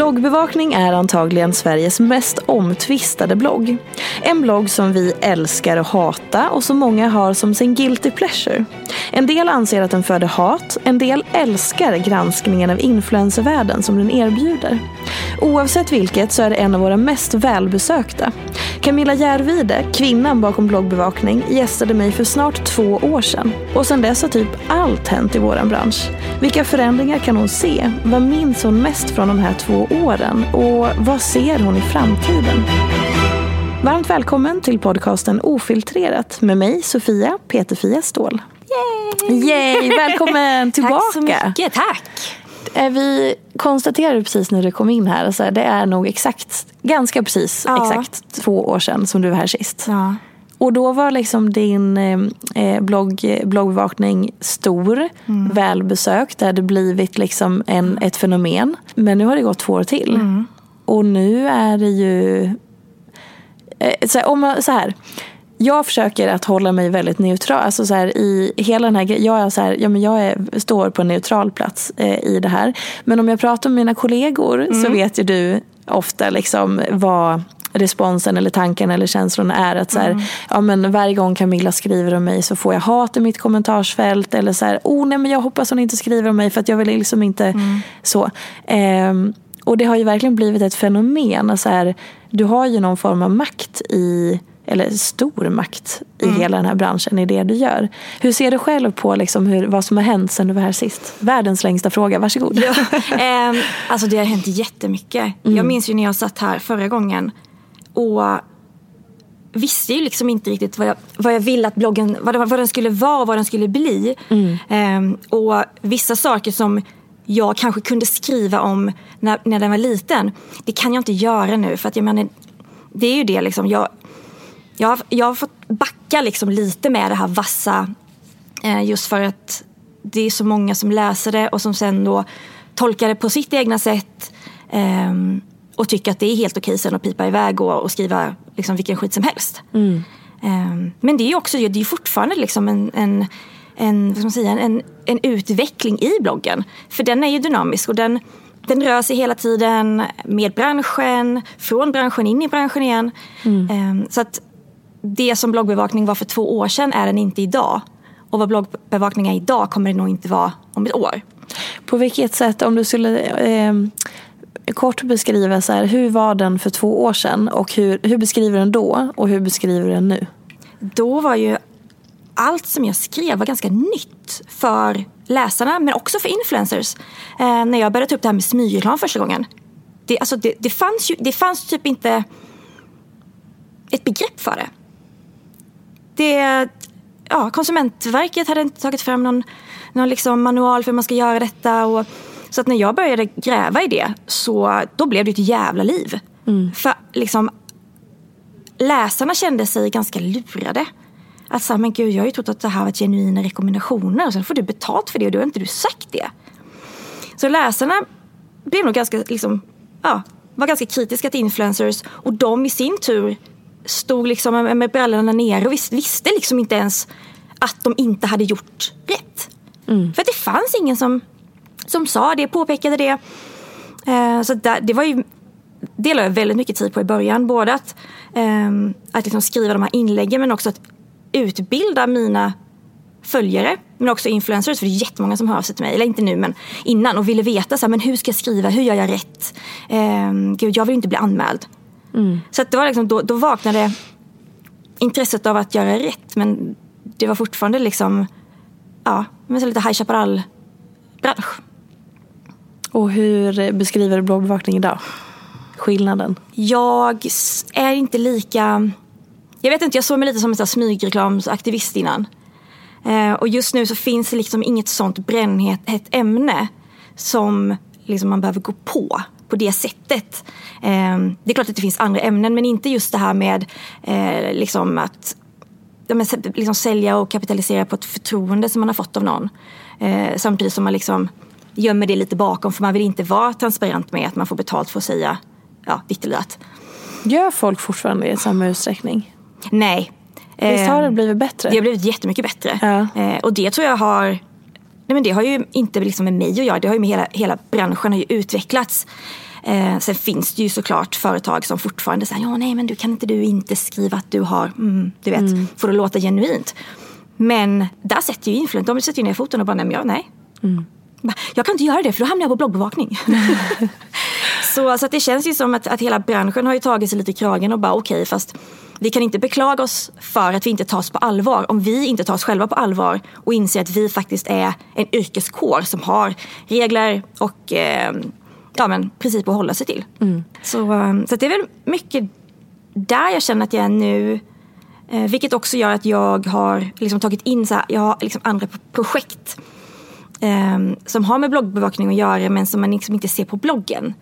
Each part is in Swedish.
Bloggbevakning är antagligen Sveriges mest omtvistade blogg. En blogg som vi älskar och hata och som många har som sin guilty pleasure. En del anser att den föder hat, en del älskar granskningen av influencervärlden som den erbjuder. Oavsett vilket så är det en av våra mest välbesökta. Camilla Järvide, kvinnan bakom bloggbevakning, gästade mig för snart två år sedan. Och sedan dess har typ allt hänt i våran bransch. Vilka förändringar kan hon se? Vad minns hon mest från de här två åren? Och vad ser hon i framtiden? Varmt välkommen till podcasten Ofiltrerat med mig Sofia Peterfia Ståhl. Yay! Yay! Välkommen tillbaka! Tack så mycket, tack! Eh, Vi konstaterade precis när du kom in här, så här, det är nog exakt, ganska precis Ja. exakt två år sedan som du var här sist. Ja. Och då var liksom din eh, blogg, bloggbevakning stor, Mm. välbesökt. Det hade blivit liksom en, ett fenomen. Men nu har det gått två år till. Mm. Och nu är det ju... Eh, så om så här. Jag försöker att hålla mig väldigt neutral. Alltså så här, i hela den här, jag är så här, ja, men jag är, står på en neutral plats eh, i det här. Men om jag pratar med mina kollegor Mm. så vet ju du ofta liksom vad responsen eller tanken eller känslan är. Att så här, Mm. ja, men varje gång Camilla skriver om mig så får jag hat i mitt kommentarsfält. Eller så här, oh nej men jag hoppas hon inte skriver om mig för att jag vill liksom inte Mm. så. Ehm, och det har ju verkligen blivit ett fenomen. Så här, du har ju någon form av makt i eller stor makt i Mm. hela den här branschen i det du gör. Hur ser du själv på liksom hur, vad som har hänt sen du var här sist? Världens längsta fråga, varsågod. Ja, ehm, alltså det har hänt jättemycket. Jag minns ju när jag satt här förra gången och visste ju liksom inte riktigt vad jag, vad jag ville att bloggen, vad, vad den skulle vara och vad den skulle bli. Ehm, och vissa saker som jag kanske kunde skriva om när, när den var liten, det kan jag inte göra nu. För att jag menar, det är ju det liksom, jag, jag, har- jag har fått backa liksom lite med det här vassa Eh, just för att det är så många som läser det och som sen då tolkar det på sitt egna sätt. ehm, och tycker att det är helt okej sen att pipa iväg och, och skriva liksom vilken skit som helst. Ehm, men det är ju också det är fortfarande liksom en, en, en, vad ska man säga, en, en utveckling i bloggen. För den är ju dynamisk och den, den rör sig hela tiden med branschen, från branschen in i branschen igen. Ehm, så att det som bloggbevakning var för två år sedan är den inte idag. Och vad bloggbevakning är idag kommer det nog inte vara om ett år. På vilket sätt, om du skulle eh, kort beskriva så här, hur var den för två år sedan och hur, hur beskriver den då och hur beskriver den nu? Då var ju allt som jag skrev var ganska nytt för läsarna men också för influencers. Eh, när jag började ta upp det här med smygreklam första gången. Det, alltså det, det, fanns ju, det fanns typ inte ett begrepp för det. Det ja, Konsumentverket hade inte tagit fram någon, någon liksom manual för hur man ska göra detta. Och, så att när jag började gräva i det så då blev det ett jävla liv. Mm. För liksom läsarna kände sig ganska lurade. Att så men gud, jag har ju trott att det här var genuina rekommendationer och sen får du betalt för det och då har inte du sagt det. Så läsarna blev nog ganska, liksom, ja, var ganska kritiska till influencers och de i sin tur stod liksom med brallorna nere och visste liksom inte ens att de inte hade gjort rätt. Mm. För det fanns ingen som, som sa det, påpekade det. Eh, så där, det var ju det la jag väldigt mycket tid på i början. Både att, eh, att liksom skriva de här inläggen men också att utbilda mina följare men också influencers för det är jättemånga som hör av sig till mig, eller inte nu men innan och ville veta så här, men hur ska jag skriva, hur gör jag rätt? Eh, gud, jag vill inte bli anmäld. Mm. Så det var liksom, då, då vaknade intresset av att göra rätt men det var fortfarande liksom ja, men så lite High Chaparral-bransch. Och hur beskriver du bloggbevakning idag? Skillnaden? Jag är inte lika... Jag vet inte, jag såg mig lite som en smygreklamsaktivist innan. Eh, och just nu så finns det liksom inget sånt brännhett ämne som liksom man behöver gå på på det sättet. Eh, det är klart att det finns andra ämnen men inte just det här med eh, liksom att liksom sälja och kapitalisera på ett förtroende som man har fått av någon. Eh, samtidigt som man liksom gömmer det lite bakom för man vill inte vara transparent med att man får betalt för att säga ja, ditt eller datt. Gör folk fortfarande i samma utsträckning? Nej. Visst har det eh, blivit bättre? Det har blivit jättemycket bättre. Ja. Eh, och det tror jag har Nej, men det har ju inte liksom med mig att göra, det har ju med hela, hela branschen har ju utvecklats. Eh, sen finns det ju såklart företag som fortfarande säger ja nej men du kan inte du inte skriva att du har, mm, du vet, mm. får det låta genuint. Men där sätter ju influencer, de sätter ju ner foten och bara nej men jag, nej. Mm. Jag kan inte göra det för då hamnar jag på bloggbevakning. så, så att det känns ju som att, att hela branschen har ju tagit sig lite i kragen och bara okej okay, fast vi kan inte beklaga oss för att vi inte tas på allvar om vi inte tar oss själva på allvar och inser att vi faktiskt är en yrkeskår som har regler och eh, ja, men, principer att hålla sig till. Mm. Så, eh, så det är väl mycket där jag känner att jag är nu. Eh, vilket också gör att jag har liksom tagit in så här, jag har liksom andra projekt eh, som har med bloggbevakning att göra men som man liksom inte ser på bloggen.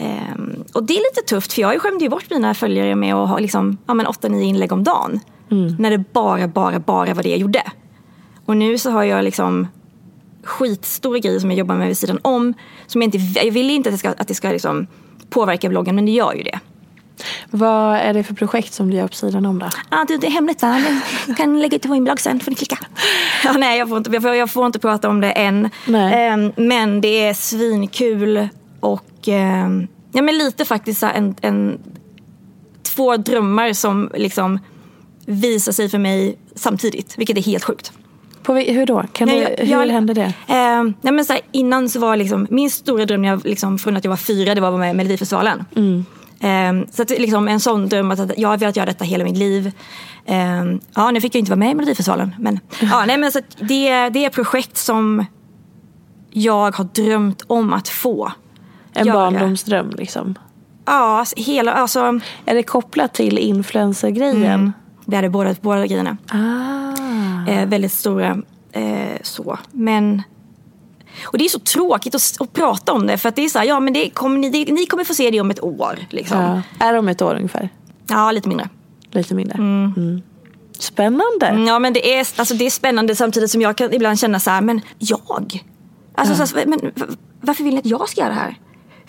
Um, och det är lite tufft för jag skämde ju bort mina följare med att ha liksom, ja, 8-9 inlägg om dagen. Mm. När det bara, bara, bara var det jag gjorde. Och nu så har jag liksom skitstora grejer som jag jobbar med vid sidan om. Som jag, inte, jag vill inte att det ska, att det ska liksom påverka bloggen men det gör ju det. Vad är det för projekt som du gör på sidan om då? Ah, det, det är hemligt. Jag kan lägga ut på min blogg sen, får ni klicka. ja, nej, jag får, inte, jag, får, jag får inte prata om det än. Um, men det är svinkul och um, ja, men lite faktiskt en, en, två drömmar som liksom visar sig för mig samtidigt, vilket är helt sjukt. På, hur då? Kan du, jag, hur jag, hände det? Eh, nej men så här, innan så var liksom, min stora dröm när jag, liksom, från att jag var fyra, det var att vara med i Melodifestivalen. Mm. Eh, så att, liksom, en sån dröm att jag har velat göra detta hela mitt liv. Eh, ja, nu fick jag inte vara med i Melodifestivalen. Men, ja, nej, men så det, det är projekt som jag har drömt om att få. En göra. barndomsdröm liksom? Ja, alltså, hela, alltså. Är det kopplat till influencergrejen? Mm, det är det, båda, båda grejerna. Ah. Eh, väldigt stora eh, så. Men och det är så tråkigt att, att, prata om det för att det är så här, ja men det kommer, ni, det, ni kommer få se det om ett år. Liksom. Ja. Är det om ett år ungefär? Ja, lite mindre. Lite mindre? Mm. Mm. Spännande. Mm, ja men det är, alltså, det är spännande samtidigt som jag kan ibland känna så här, men jag? Alltså, ja. så här, men, varför vill ni att jag ska göra det här?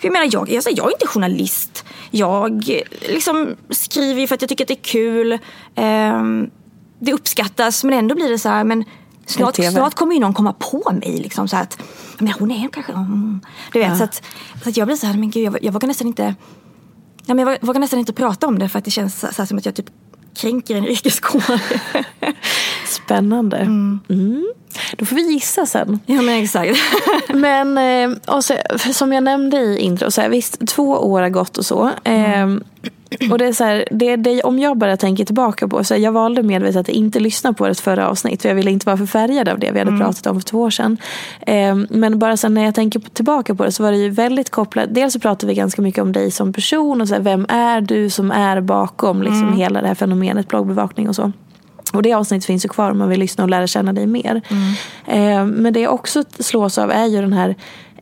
För jag menar, jag, jag, jag är inte journalist. Jag liksom skriver för att jag tycker att det är kul. Um, det uppskattas men ändå blir det så här, men snart, snart kommer ju någon komma på mig. Liksom, så att, men hon är kanske... Mm, du vet, ja. så, att, så att jag blir så här, men gud jag, jag vågar nästan inte... Ja, men jag vågar nästan inte prata om det för att det känns så, så som att jag typ kränker en yrkeskår. Spännande. Mm. Mm. Då får vi gissa sen. Ja men exakt. men eh, och så, som jag nämnde i intro, så här, visst två år har gått och så. Mm. Och det är så här, det, det, om jag bara tänker tillbaka på, så här, jag valde medvetet att inte lyssna på det förra avsnitt. För jag ville inte vara förfärgad av det vi hade mm. pratat om för två år sedan. Eh, men bara så när jag tänker tillbaka på det så var det ju väldigt kopplat. Dels så pratade vi ganska mycket om dig som person och så här, vem är du som är bakom liksom, mm. hela det här fenomenet bloggbevakning och så. Och det avsnittet finns ju kvar om man vill lyssna och lära känna dig mer. Mm. Eh, men det jag också slås av är ju den här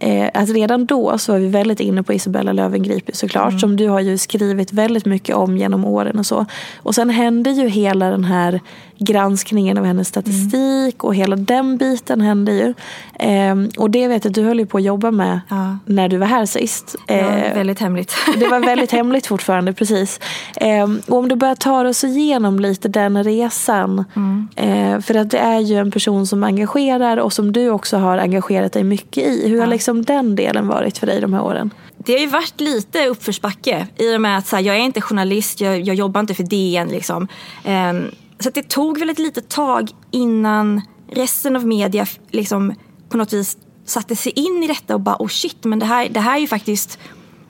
Eh, att redan då så var vi väldigt inne på Isabella Löwengrip såklart. Mm. Som du har ju skrivit väldigt mycket om genom åren och så. Och sen hände ju hela den här granskningen av hennes statistik mm. och hela den biten hände ju. Eh, och det vet jag att du höll ju på att jobba med ja. när du var här sist. Eh, ja, väldigt hemligt. det var väldigt hemligt fortfarande, precis. Eh, och om du bara tar oss igenom lite den resan. Mm. Eh, för att det är ju en person som engagerar och som du också har engagerat dig mycket i. Hur ja. har liksom den delen varit för dig de här åren? Det har ju varit lite uppförsbacke i och med att så här, jag är inte journalist, jag, jag jobbar inte för DN. Liksom. Um, så det tog väl ett litet tag innan resten av media liksom på något vis satte sig in i detta och bara oh shit, men det här, det här är ju faktiskt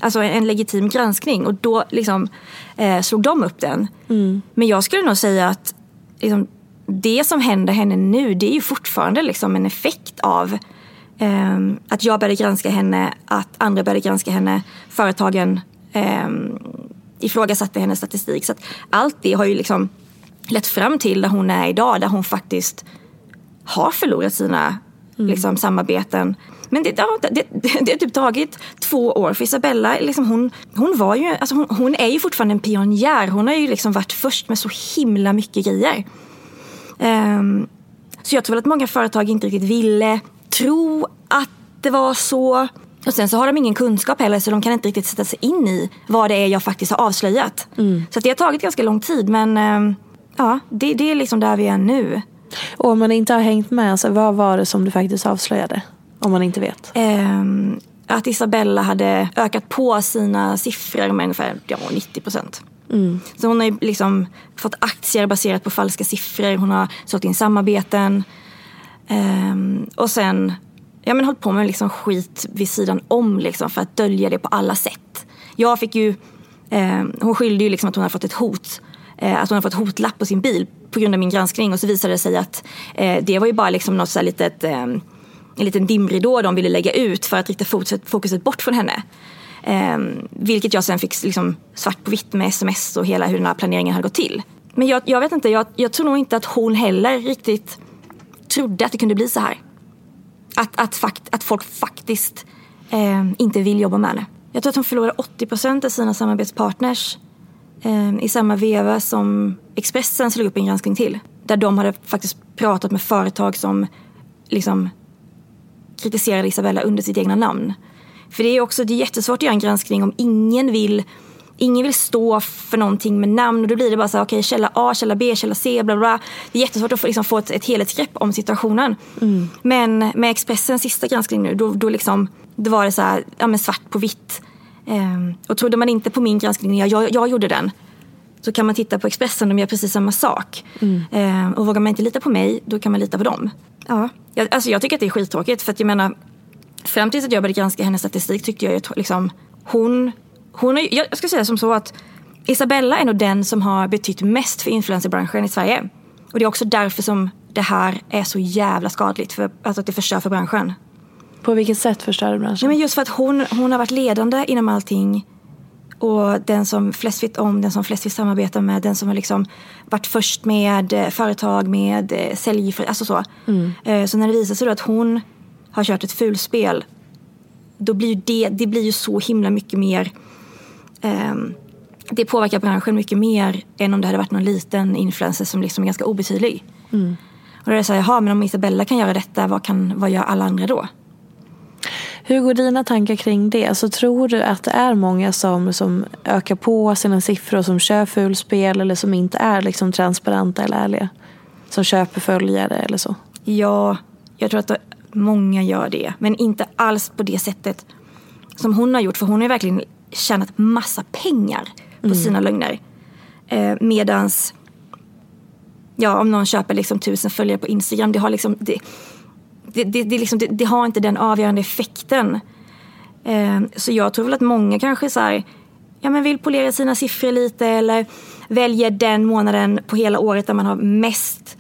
alltså en legitim granskning och då liksom eh, slog de upp den. Mm. Men jag skulle nog säga att liksom, det som händer henne nu det är ju fortfarande liksom en effekt av att jag började granska henne, att andra började granska henne, företagen eh, ifrågasatte hennes statistik. Så allt det har ju liksom lett fram till där hon är idag, där hon faktiskt har förlorat sina mm. liksom, samarbeten. Men det, det, det, det har typ tagit två år för Isabella. Liksom hon, hon, var ju, alltså hon, hon, är ju fortfarande en pionjär. Hon har ju liksom varit först med så himla mycket grejer. Um, så jag tror väl att många företag inte riktigt ville tro att det var så. Och sen så har de ingen kunskap heller så de kan inte riktigt sätta sig in i vad det är jag faktiskt har avslöjat. Mm. Så det har tagit ganska lång tid men um, ja, det, det är liksom där vi är nu. Och om man inte har hängt med, så vad var det som du faktiskt avslöjade? Om man inte vet. Um, att Isabella hade ökat på sina siffror med ungefär ja, 90 procent. Mm. Så hon har liksom fått aktier baserat på falska siffror. Hon har sålt in samarbeten. Um, och sen ja, men hållit på med liksom skit vid sidan om liksom, för att dölja det på alla sätt. Jag fick ju, um, hon skyllde ju liksom att hon hade fått ett hot eh, att hon hade fått hotlapp på sin bil på grund av min granskning. Och så visade det sig att eh, det var ju bara liksom något så här litet, ehm, en liten dimridå de ville lägga ut för att rikta fokuset bort från henne. Vilket jag sen fick liksom svart på vitt med sms och hela hur den här planeringen hade gått till. Men jag, jag vet inte, jag, jag, tror nog inte att hon heller riktigt trodde att det kunde bli så här. Att, att, fakt, att folk faktiskt eh, inte vill jobba med henne. Jag tror att hon förlorade 80 procent av sina samarbetspartners eh, i samma veva som Expressen slog upp en granskning till. Där de hade faktiskt pratat med företag som liksom kritiserade Isabella under sitt egna namn. För det är också det är jättesvårt att göra en granskning om ingen vill Ingen vill stå för någonting med namn och då blir det bara så här, okej okay, källa A, källa B, källa C, bla bla. Det är jättesvårt att få, liksom, få ett, ett helhetsgrepp om situationen. Mm. Men med Expressens sista granskning nu, då, då, liksom, då var det så här, ja, men svart på vitt. Ehm, och trodde man inte på min granskning när jag, jag gjorde den så kan man titta på Expressen, de gör precis samma sak. Mm. Ehm, och vågar man inte lita på mig, då kan man lita på dem. Ja. Jag, alltså jag tycker att det är skittråkigt för att jag menar, fram tills att jag började granska hennes statistik tyckte jag att liksom, hon, hon är, jag ska säga som så att Isabella är nog den som har betytt mest för influencerbranschen i Sverige. Och det är också därför som det här är så jävla skadligt, för, alltså att det förstör för branschen. På vilket sätt förstör branschen? Ja, men just för att hon, hon har varit ledande inom allting. Och den som flest vet om, den som flest vill samarbeta med, den som har liksom varit först med eh, företag, med eh, sälj, alltså så. Mm. Eh, så när det visar sig då att hon har kört ett fulspel, då blir det, det blir ju så himla mycket mer det påverkar branschen mycket mer än om det hade varit någon liten influencer som liksom är ganska obetydlig. Mm. Och då är det så här, jaha, men om Isabella kan göra detta, vad, kan, vad gör alla andra då? Hur går dina tankar kring det? Så tror du att det är många som, som ökar på sina siffror, som kör fulspel eller som inte är liksom transparenta eller ärliga? Som köper följare eller så? Ja, jag tror att många gör det. Men inte alls på det sättet som hon har gjort. För hon har verkligen tjänat massa pengar på mm. sina lögner. Eh, medans, ja om någon köper liksom tusen följare på Instagram, det har liksom, det, det, det, det, liksom, det, har inte den avgörande effekten. Eh, så jag tror väl att många kanske så här, ja, men vill polera sina siffror lite eller väljer den månaden på hela året där man har mest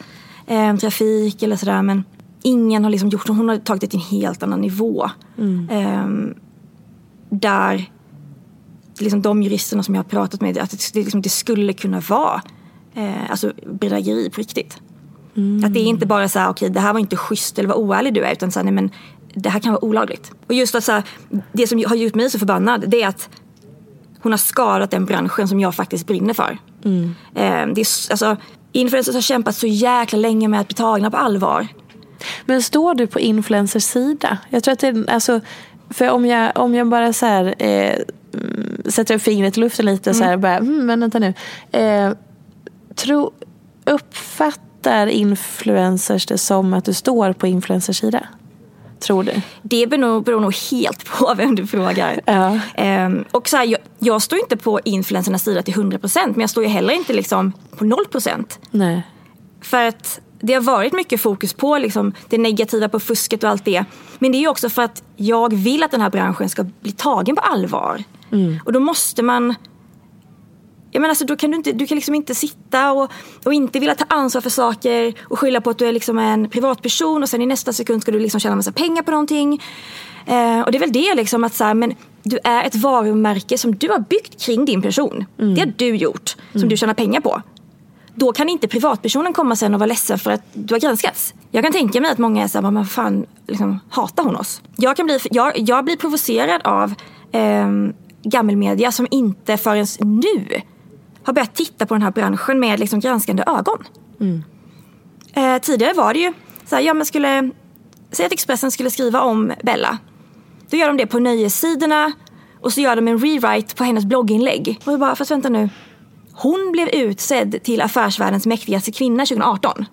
eh, trafik eller sådär. Men ingen har liksom gjort Hon har tagit det till en helt annan nivå. Mm. Eh, där liksom de juristerna som jag har pratat med, att det, liksom, det skulle kunna vara eh, alltså bedrägeri på riktigt. Mm. Att det är inte bara så här, okej okay, det här var inte schysst eller vad oärlig du är, utan så här, nej men det här kan vara olagligt. Och just att så här, det som har gjort mig så förbannad, det är att hon har skadat den branschen som jag faktiskt brinner för. Mm. Eh, det är, alltså, influencers har kämpat så jäkla länge med att bli tagna på allvar. Men står du på influencers sida? Jag tror att det är, alltså, för om jag, om jag bara så här, eh, sätter upp fingret i luften lite och så här, mm. bara, mm, men vänta nu. Eh, tro, uppfattar influencers det som att du står på influencers sida? Tror du? Det beror, beror nog helt på vem du frågar. Ja. Um, och så här, jag, jag, står inte på influencernas sida till 100% men jag står ju heller inte liksom på 0%. Nej. För att det har varit mycket fokus på liksom, det negativa, på fusket och allt det. Men det är ju också för att jag vill att den här branschen ska bli tagen på allvar. Mm. Och då måste man jag menar, alltså, då kan du, inte, du kan liksom inte sitta och, och inte vilja ta ansvar för saker och skylla på att du är liksom en privatperson och sen i nästa sekund ska du liksom tjäna massa pengar på någonting. Eh, och det är väl det liksom att så här, men du är ett varumärke som du har byggt kring din person. Mm. Det har du gjort, som mm. du tjänar pengar på. Då kan inte privatpersonen komma sen och vara ledsen för att du har granskats. Jag kan tänka mig att många är såhär, men fan, liksom, hatar hon oss? Jag, kan bli, jag, jag blir provocerad av eh, gammelmedia som inte förrän nu har börjat titta på den här branschen med liksom granskande ögon. Mm. Eh, tidigare var det ju så här, ja men skulle, säg att Expressen skulle skriva om Bella. Då gör de det på nöjessidorna och så gör de en rewrite på hennes blogginlägg. Och jag bara, fast vänta nu. Hon blev utsedd till affärsvärldens mäktigaste kvinna 2018.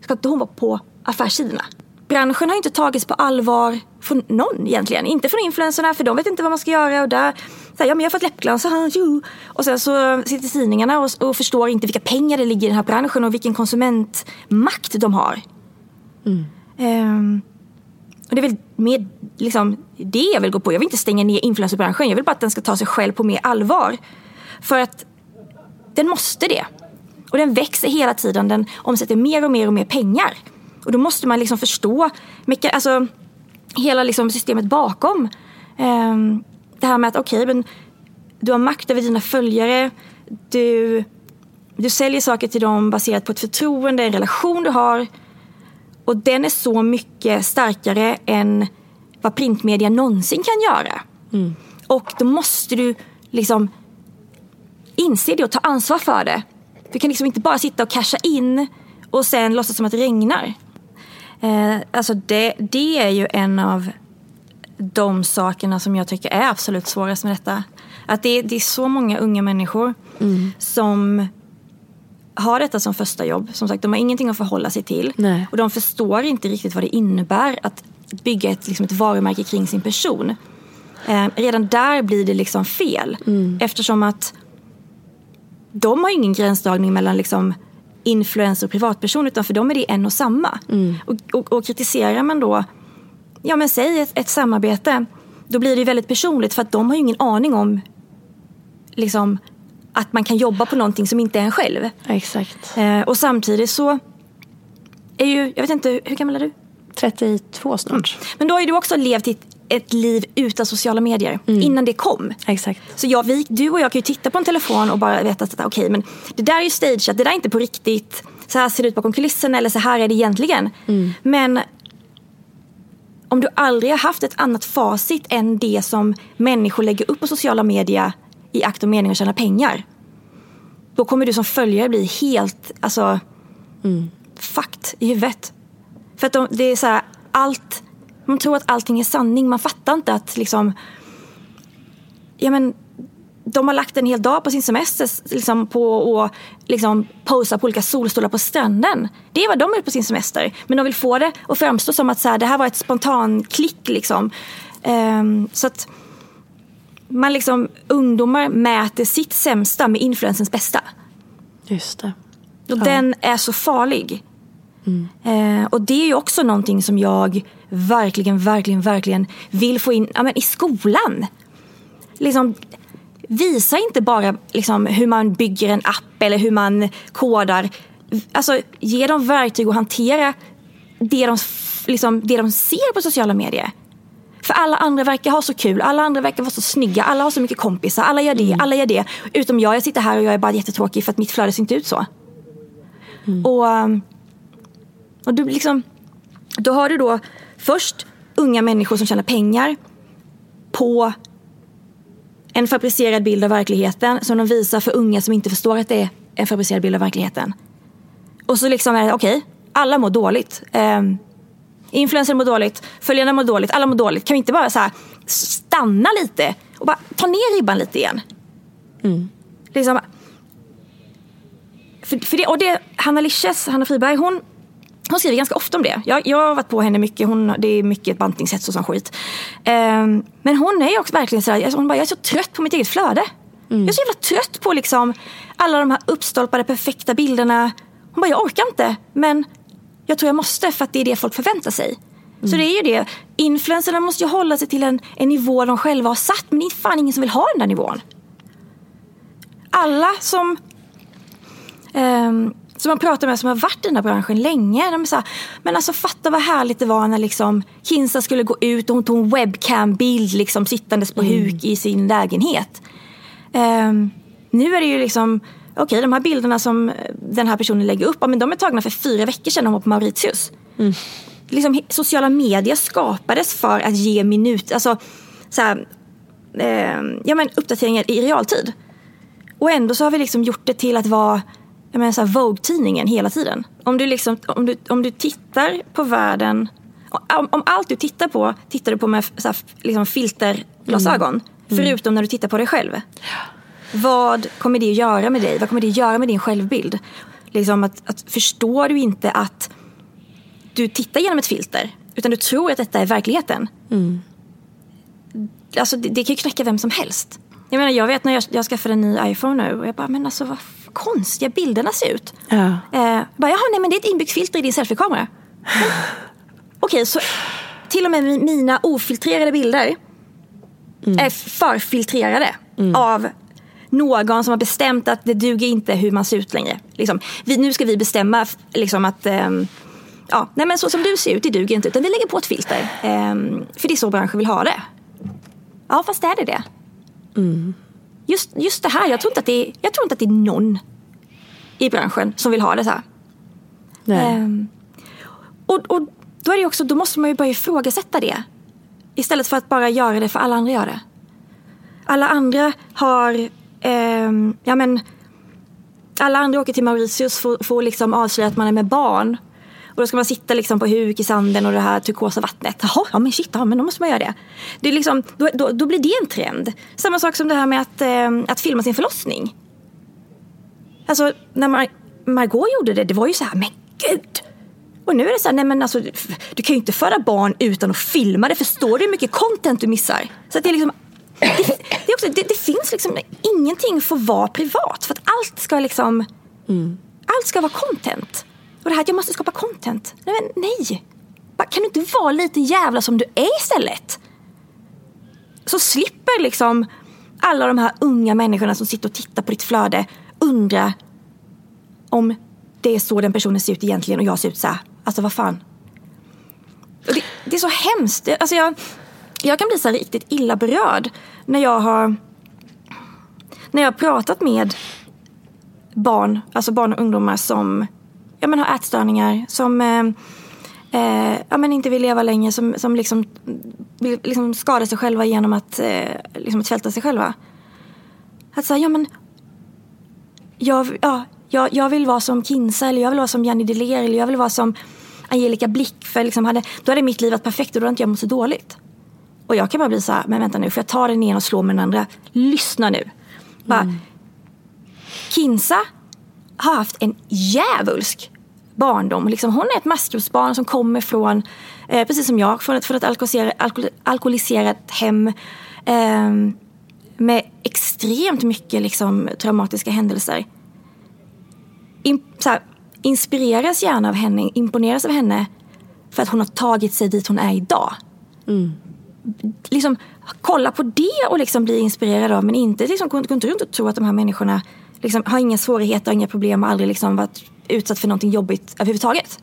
Ska inte hon vara på affärssidorna? branschen har inte tagits på allvar från någon egentligen. Inte från influencerna för de vet inte vad man ska göra. Och där, så här, ja, men jag har fått läppglans. Och sen så sitter tidningarna och, och, förstår inte vilka pengar det ligger i den här branschen och vilken konsumentmakt de har. Mm. Um, och det är väl mer liksom, det jag vill gå på. Jag vill inte stänga ner influencerbranschen. Jag vill bara att den ska ta sig själv på mer allvar. För att den måste det. Och den växer hela tiden. Den omsätter mer och mer och mer pengar. Och då måste man liksom förstå alltså, hela liksom systemet bakom. Um, det här med att okej, okay, du har makt över dina följare. Du, du säljer saker till dem baserat på ett förtroende, en relation du har. Och den är så mycket starkare än vad printmedia någonsin kan göra. Mm. Och då måste du liksom inse det och ta ansvar för det. Du kan liksom inte bara sitta och casha in och sen låtsas som att det regnar. Eh, alltså det, det är ju en av de sakerna som jag tycker är absolut svårast med detta. Att det, det är så många unga människor mm. som har detta som första jobb. Som sagt, de har ingenting att förhålla sig till. Nej. Och de förstår inte riktigt vad det innebär att bygga ett, liksom ett varumärke kring sin person. Eh, redan där blir det liksom fel. Mm. Eftersom att de har ingen gränsdragning mellan liksom influencer och privatperson utan för dem är det en och samma. Mm. Och, och, och, kritiserar man då, ja men säg ett, ett, samarbete, då blir det väldigt personligt för att de har ju ingen aning om liksom, att man kan jobba på någonting som inte är en själv. Exakt. Eh, och samtidigt så är ju, jag vet inte, hur gammal är du? 32 snart. Mm. Men då har ju du också levt i ett liv utan sociala medier. Mm. Innan det kom. Exakt. Så jag, vi, du och jag kan ju titta på en telefon och bara veta att okej, okay, men det där är ju stageat, det där är inte på riktigt. Så här ser det ut bakom kulisserna eller så här är det egentligen. Mm. Men om du aldrig har haft ett annat facit än det som människor lägger upp på sociala medier i akt och mening att tjäna pengar. Då kommer du som följare bli helt, alltså, mm. fucked i huvudet. För att de, det är så här, allt man tror att allting är sanning. Man fattar inte att liksom... Ja, men, de har lagt en hel dag på sin semester liksom, på att liksom, posa på olika solstolar på stranden. Det är vad de har gjort på sin semester. Men de vill få det att framstå som att så här, det här var ett spontan klick. Liksom. Um, så att man liksom, ungdomar mäter sitt sämsta med influensens bästa. Just det. Och ja. den är så farlig. Mm. Eh, och det är ju också någonting som jag verkligen, verkligen, verkligen vill få in ja, men i skolan. Liksom, visa inte bara liksom, hur man bygger en app eller hur man kodar. Alltså, ge dem verktyg att hantera det de, liksom, det de ser på sociala medier. För alla andra verkar ha så kul, alla andra verkar vara så snygga, alla har så mycket kompisar, alla gör det, mm. alla gör det. Utom jag, jag sitter här och jag är bara jättetråkig för att mitt flöde ser inte ut så. Mm. Och, um, och du liksom, då har du då först unga människor som tjänar pengar på en fabricerad bild av verkligheten som de visar för unga som inte förstår att det är en fabricerad bild av verkligheten. Och så liksom är det, okej, okay, alla mår dåligt. Um, Influencer mår dåligt, följarna mår dåligt, alla mår dåligt. Kan vi inte bara så här, stanna lite och bara ta ner ribban lite igen? Mm. Liksom, för, för det, och det, Hanna Lisches, Hanna Friberg, hon, hon skriver ganska ofta om det. Jag, jag har varit på henne mycket. Hon, det är mycket bantningshets och sån skit. Um, men hon är också verkligen så här, hon bara, jag är så trött på mitt eget flöde. Mm. Jag är så jävla trött på liksom alla de här uppstolpade perfekta bilderna. Hon bara, jag orkar inte. Men jag tror jag måste för att det är det folk förväntar sig. Mm. Så det är ju det. Influencerna måste ju hålla sig till en, en nivå de själva har satt. Men det är fan ingen som vill ha den där nivån. Alla som, um, som man pratar med som har varit i den här branschen länge. De är så här, men alltså fatta vad härligt det var när liksom Kinsa skulle gå ut och hon tog en webcam-bild liksom sittandes på mm. huk i sin lägenhet. Um, nu är det ju liksom okej okay, de här bilderna som den här personen lägger upp, ja, men de är tagna för fyra veckor sedan hon var på Mauritius. Mm. Liksom, sociala medier skapades för att ge minut, alltså så här, eh, ja, men uppdateringar i realtid. Och ändå så har vi liksom gjort det till att vara Vogue-tidningen hela tiden. Om du, liksom, om, du, om du tittar på världen, om, om allt du tittar på tittar du på med så här, liksom filterglasögon. Mm. Mm. Förutom när du tittar på dig själv. Vad kommer det att göra med dig? Vad kommer det att göra med din självbild? Liksom att, att förstår du inte att du tittar genom ett filter utan du tror att detta är verkligheten. Mm. Alltså det, det kan ju knäcka vem som helst. Jag menar jag vet när jag, jag skaffade en ny iPhone nu och jag bara men alltså vad konstiga bilderna ser ut. Ja. Eh, bara, Jaha, nej men det är ett inbyggt filter i din selfiekamera. Okej, okay, så till och med mina ofiltrerade bilder mm. är förfiltrerade mm. av någon som har bestämt att det duger inte hur man ser ut längre. Liksom, vi, nu ska vi bestämma liksom, att um, ja, nej men så som du ser ut, det duger inte. Utan vi lägger på ett filter. Um, för det är så branschen vill ha det. Ja, fast är det det? Mm. Just, just det här, jag tror, inte att det är, jag tror inte att det är någon i branschen som vill ha det så här. Um, och, och då, är det också, då måste man ju börja ifrågasätta det. Istället för att bara göra det för alla andra gör det. Alla andra har eh, ja men alla andra åker till Mauritius för, för att liksom avslöja att man är med barn. Och då ska man sitta liksom på huk i sanden och det här turkosa vattnet. Jaha, ja men shit, ja, men då måste man göra det. det är liksom, då, då, då blir det en trend. Samma sak som det här med att, eh, att filma sin förlossning. Alltså när Mar Margot gjorde det, det var ju så här, men gud! Och nu är det så här, nej men alltså du kan ju inte föda barn utan att filma det. Förstår du hur mycket content du missar? Så det är liksom det, det, också, det, det, finns liksom ingenting får vara privat. För att allt ska liksom mm. Allt ska vara content. Och det här att jag måste skapa content. Nej, men nej. Kan du inte vara lite jävla som du är istället? Så slipper liksom alla de här unga människorna som sitter och tittar på ditt flöde undra om det är så den personen ser ut egentligen och jag ser ut så här. Alltså vad fan. Det, det, är så hemskt. Alltså jag, jag kan bli så riktigt illa berörd när jag har när jag har pratat med barn, alltså barn och ungdomar som ja, men har ätstörningar, som eh, eh, ja, men inte vill leva längre, som, som liksom vill liksom skada sig själva genom att, eh, liksom att svälta sig själva. Att säga, ja men jag, ja, jag, jag vill vara som Kinsa eller jag vill vara som Janni Deler eller jag vill vara som Angelica Blick. För liksom hade, då hade mitt liv varit perfekt och då hade inte jag mått så dåligt. Och jag kan bara bli så här, men vänta nu, får jag ta den ena och slå med den andra? Lyssna nu. Bara, mm. Kinsa har haft en djävulsk barndom. Liksom, hon är ett maskrosbarn som kommer från, eh, precis som jag, från ett, från ett alkoholiserat, alkohol, alkoholiserat hem. Eh, med extremt mycket liksom, traumatiska händelser. In, här, inspireras gärna av henne, imponeras av henne för att hon har tagit sig dit hon är idag. Mm. liksom kolla på det och liksom bli inspirerad av men inte liksom, gå inte runt och tro att de här människorna liksom, har inga svårigheter, inga problem och aldrig liksom varit utsatt för någonting jobbigt överhuvudtaget.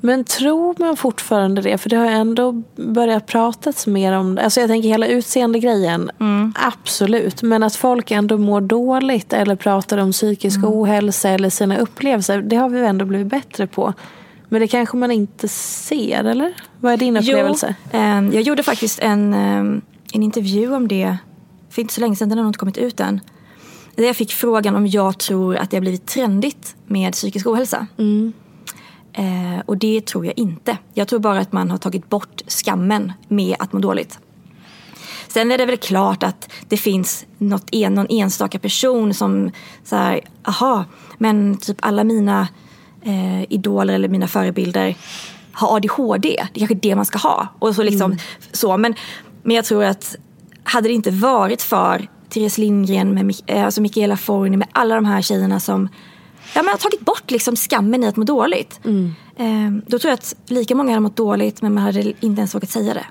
Men tror man fortfarande det? För det har ändå börjat pratas mer om det. Alltså jag tänker hela utseendegrejen, mm. absolut. Men att folk ändå mår dåligt eller pratar om psykisk mm. ohälsa eller sina upplevelser, det har vi ändå blivit bättre på. Men det kanske man inte ser, eller? Vad är din upplevelse? Jo, eh, jag gjorde faktiskt en, eh, en intervju om det för inte så länge sedan, den har nog inte kommit ut än. Där jag fick frågan om jag tror att det har blivit trendigt med psykisk ohälsa. Mm. Eh, och det tror jag inte. Jag tror bara att man har tagit bort skammen med att må dåligt. Sen är det väl klart att det finns något en, någon enstaka person som så här, aha, men typ alla mina eh, idoler eller mina förebilder har ADHD. Det är kanske det man ska ha. Och så liksom, mm. så. Men, men jag tror att hade det inte varit för Therese Lindgren, med, eh, alltså Mikaela Forni, med alla de här tjejerna som ja, men har tagit bort liksom skammen i att må dåligt. Mm. Eh, då tror jag att lika många hade mått dåligt men man hade inte ens vågat säga det.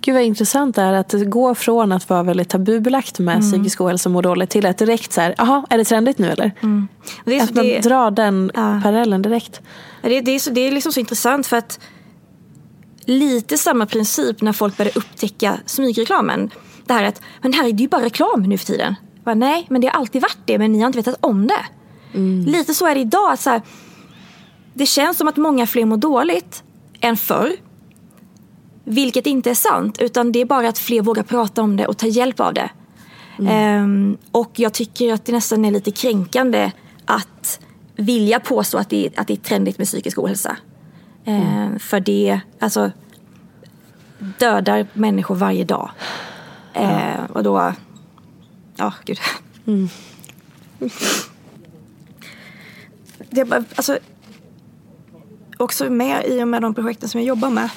Gud vad intressant det är att det går från att vara väldigt tabubelagt med mm. psykisk ohälsa och må dåligt till att direkt så här, jaha, är det trendigt nu eller? Mm. Det att man det, drar den ja. parallellen direkt. Det, det, är så, det är liksom så intressant för att lite samma princip när folk började upptäcka smygreklamen. Det här att, men det här är ju bara reklam nu för tiden. Bara, Nej, men det har alltid varit det men ni har inte vetat om det. Mm. Lite så är det idag. Så här, det känns som att många fler mår dåligt än förr. Vilket inte är sant, utan det är bara att fler vågar prata om det och ta hjälp av det. Mm. Um, och jag tycker att det nästan är lite kränkande att vilja påstå att det, att det är trendigt med psykisk ohälsa. Mm. Um, för det alltså, dödar människor varje dag. Uh, och då, ja gud. Mm. Det är bara, alltså, också med i och med de projekten som jag jobbar med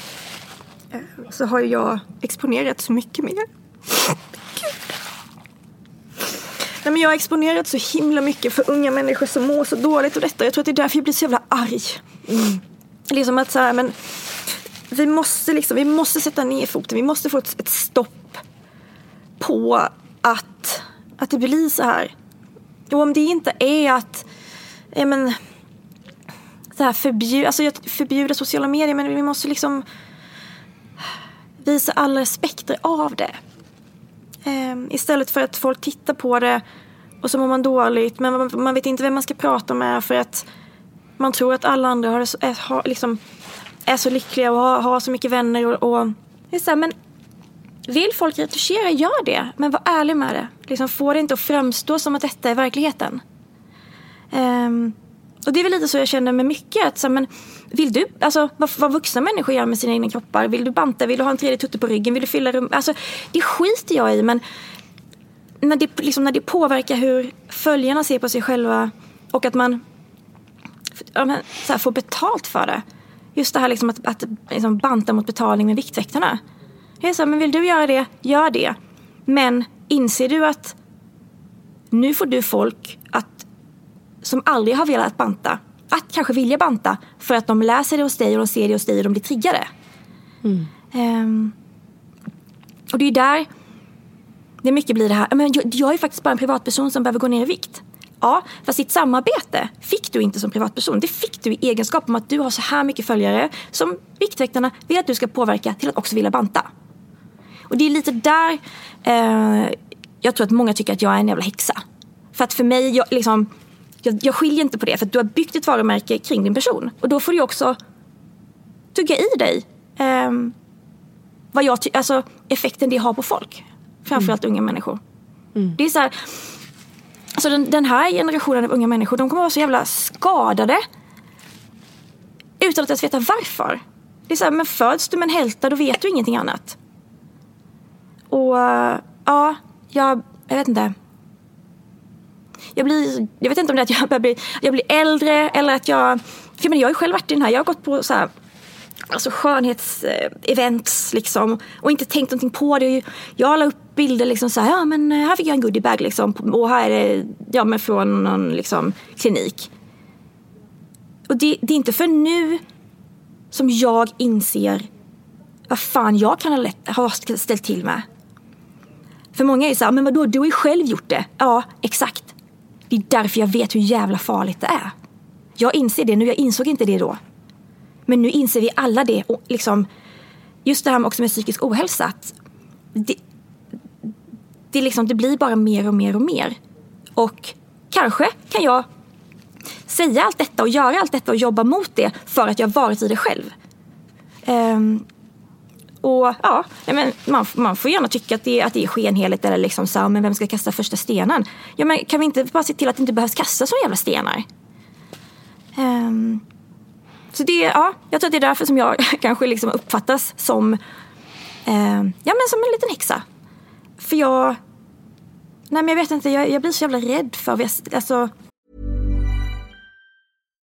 Eh, så har jag exponerat så mycket mer. Nej, men jag har exponerat så himla mycket för unga människor som mår så dåligt och detta. Jag tror att det är därför jag blir så jävla arg. Mm. Liksom att så här, men vi måste liksom, vi måste sätta ner foten. Vi måste få ett, ett stopp på att, att det blir så här. Och om det inte är att, ja men, så här förbjuda, alltså förbjuda sociala medier men vi måste liksom visa alla aspekter av det. Ehm, istället för att folk tittar på det och så mår man dåligt men man, man, vet inte vem man ska prata med för att man tror att alla andra har, är, har, liksom, är så lyckliga och har, har så mycket vänner. Och, och det är så här, men vill folk retuschera, gör det. Men var ärlig med det. Liksom, få det inte att framstå som att detta är verkligheten. Um, och det är väl lite så jag känner med mycket. Att, så, men, vill du, alltså vad, vad vuxna människor gör med sina egna kroppar. Vill du banta? Vill du ha en tredje tutte på ryggen? Vill du fylla rum? Alltså det skiter jag i men när det, liksom, när det påverkar hur följarna ser på sig själva och att man ja, men, så här, får betalt för det. Just det här liksom att, att liksom banta mot betalning med Viktväktarna. Jag här, men vill du göra det, gör det. Men inser du att nu får du folk att, som aldrig har velat banta att kanske vilja banta för att de läser det hos dig och de ser det hos dig och de blir triggade. Mm. Um, och det är där det mycket blir det här, men jag, jag är faktiskt bara en privatperson som behöver gå ner i vikt. Ja, fast ditt samarbete fick du inte som privatperson. Det fick du i egenskap om att du har så här mycket följare som Viktväktarna vill att du ska påverka till att också vilja banta. Och det är lite där eh, jag tror att många tycker att jag är en jävla häxa. För att för mig, jag, liksom, jag, jag skiljer inte på det för att du har byggt ett varumärke kring din person. Och då får du också tugga i dig eh, vad jag alltså effekten det har på folk. Framförallt mm. unga människor. Mm. Det är så här, alltså den, den, här generationen av unga människor de kommer vara så jävla skadade utan att ens veta varför. Det är så här, men föds du med en hälta då vet du ingenting annat. Och ja, jag, jag vet inte jag blir, jag vet inte om det är att jag börjar bli, jag blir äldre eller att jag, för jag har ju själv varit i den här, jag har gått på så här, alltså skönhetsevents liksom och inte tänkt någonting på det. Jag la upp bilder liksom så här, ja men här fick jag en goodiebag liksom och här är det, ja men från någon liksom klinik. Och det, det är inte för nu som jag inser vad fan jag kan ha, lätt, ha ställt till med. För många är ju så här, ah, men vadå, du har ju själv gjort det. Ja, exakt. Det är därför jag vet hur jävla farligt det är. Jag inser det nu, jag insåg inte det då. Men nu inser vi alla det. Och liksom, just det här också med psykisk ohälsa. Att det, det, liksom, det blir bara mer och mer och mer. Och kanske kan jag säga allt detta och göra allt detta och jobba mot det för att jag varit i det själv. Um, och ja, men man, man får gärna tycka att det, att det är skenheligt eller liksom så men vem ska kasta första stenen? Ja, men kan vi inte bara se till att det inte behövs kasta så jävla stenar? Um, så det, ja, jag tror att det är därför som jag kanske liksom uppfattas som, eh, ja men som en liten häxa. För jag, nej men jag vet inte, jag, jag blir så jävla rädd för, alltså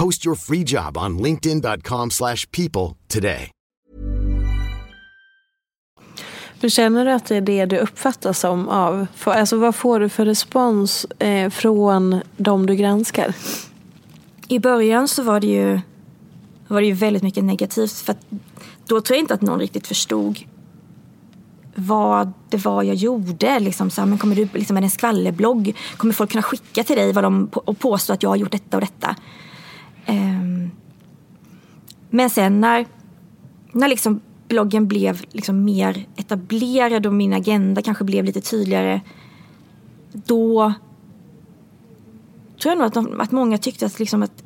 Post your free job on linkedin.com/people today. Hur känner du att det är det du uppfattas som av? Alltså vad får du för respons eh, från de du granskar? I början så var det ju, var det ju väldigt mycket negativt. För då tror jag inte att någon riktigt förstod vad det var jag gjorde. Liksom, så här, men kommer du liksom, med en skvallerblogg? Kommer folk kunna skicka till dig vad de, och påstå att jag har gjort detta och detta? Ehm, men sen när, när liksom bloggen blev liksom mer etablerad och min agenda kanske blev lite tydligare. Då tror jag nog att, de, att många tyckte att, liksom att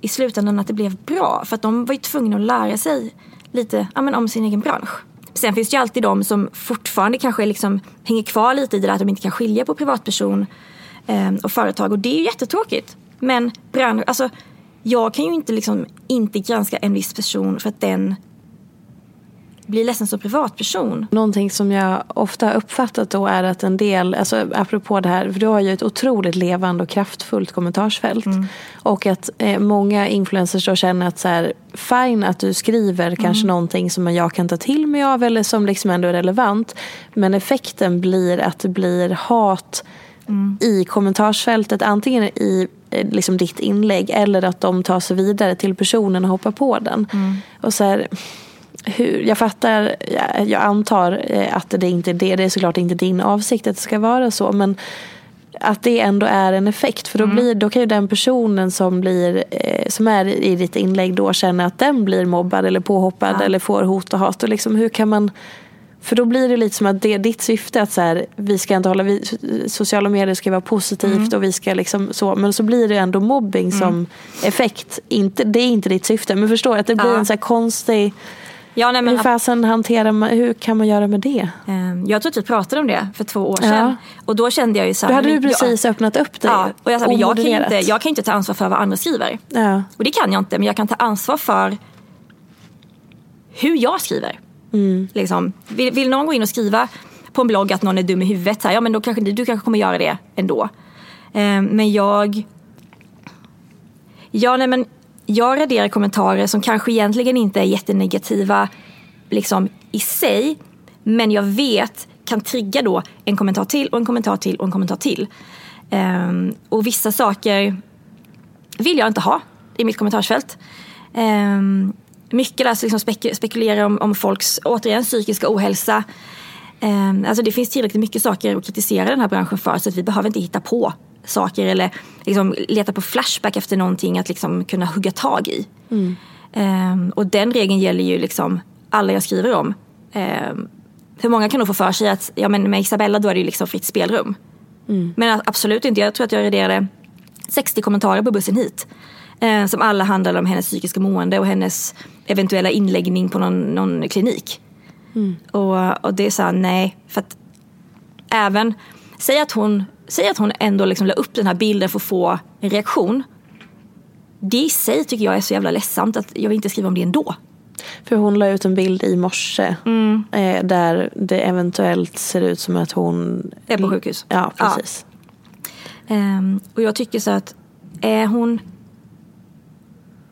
i slutändan att det blev bra. För att de var ju tvungna att lära sig lite ja, men om sin egen bransch. Sen finns det ju alltid de som fortfarande kanske liksom hänger kvar lite i det där att de inte kan skilja på privatperson eh, och företag. Och det är ju jättetråkigt. Men bransch, alltså, jag kan ju inte, liksom, inte granska en viss person för att den blir ledsen som privatperson. Någonting som jag ofta har uppfattat då är att en del, alltså apropå det här, för du har ju ett otroligt levande och kraftfullt kommentarsfält. Mm. Och att eh, många influencers då känner att så här, fine att du skriver mm. kanske någonting som jag kan ta till mig av eller som liksom ändå är relevant. Men effekten blir att det blir hat mm. i kommentarsfältet. Antingen i liksom ditt inlägg eller att de tar sig vidare till personen och hoppar på den. Mm. Och så här, hur, jag fattar, jag, jag antar eh, att det inte är det. Det är såklart inte din avsikt att det ska vara så. Men att det ändå är en effekt. För då, mm. blir, då kan ju den personen som, blir, eh, som är i ditt inlägg då känna att den blir mobbad eller påhoppad ja. eller får hot och hat. Och liksom, hur kan man... För då blir det lite som att det är ditt syfte att så här, vi ska inte hålla, vi, sociala medier ska vara positivt mm. och vi ska liksom så. Men så blir det ändå mobbing mm. som effekt. Inte, det är inte ditt syfte. Men förstår att det blir ja. en så här konstig Ja, nej, men, hur fasen hanterar man, hur kan man göra med det? Ehm, jag tror att vi pratade om det för två år sedan. Ja. Och då kände jag ju så här, Då hade du precis jag, öppnat upp dig. Ja, och jag, sa, jag, kan inte, jag kan inte ta ansvar för vad andra skriver. Ja. Och det kan jag inte, men jag kan ta ansvar för hur jag skriver. Mm. Liksom, vill, vill någon gå in och skriva på en blogg att någon är dum i huvudet. Så här, ja men då kanske du kanske kommer göra det ändå. Eh, men jag... Ja, nej, men jag raderar kommentarer som kanske egentligen inte är jättenegativa liksom, i sig. Men jag vet kan trigga då en kommentar till och en kommentar till och en kommentar till. Um, och vissa saker vill jag inte ha i mitt kommentarsfält. Um, mycket där liksom spek spekulerar om, om folks, återigen, psykiska ohälsa. Um, alltså det finns tillräckligt mycket saker att kritisera den här branschen för så att vi behöver inte hitta på saker eller liksom leta på Flashback efter någonting att liksom kunna hugga tag i. Mm. Um, och den regeln gäller ju liksom alla jag skriver om. Um, för många kan nog få för sig att ja, men med Isabella då är det ju liksom fritt spelrum. Mm. Men absolut inte. Jag tror att jag raderade 60 kommentarer på bussen hit. Eh, som alla handlade om hennes psykiska mående och hennes eventuella inläggning på någon, någon klinik. Mm. Och, och det är så här, nej. För att även, säg att hon, säg att hon ändå liksom la upp den här bilden för att få en reaktion. Det i sig tycker jag är så jävla ledsamt att jag vill inte skriva om det ändå. För hon la ut en bild i morse mm. eh, där det eventuellt ser ut som att hon är på sjukhus. Ja, precis. Ja. Um, och jag tycker så att är hon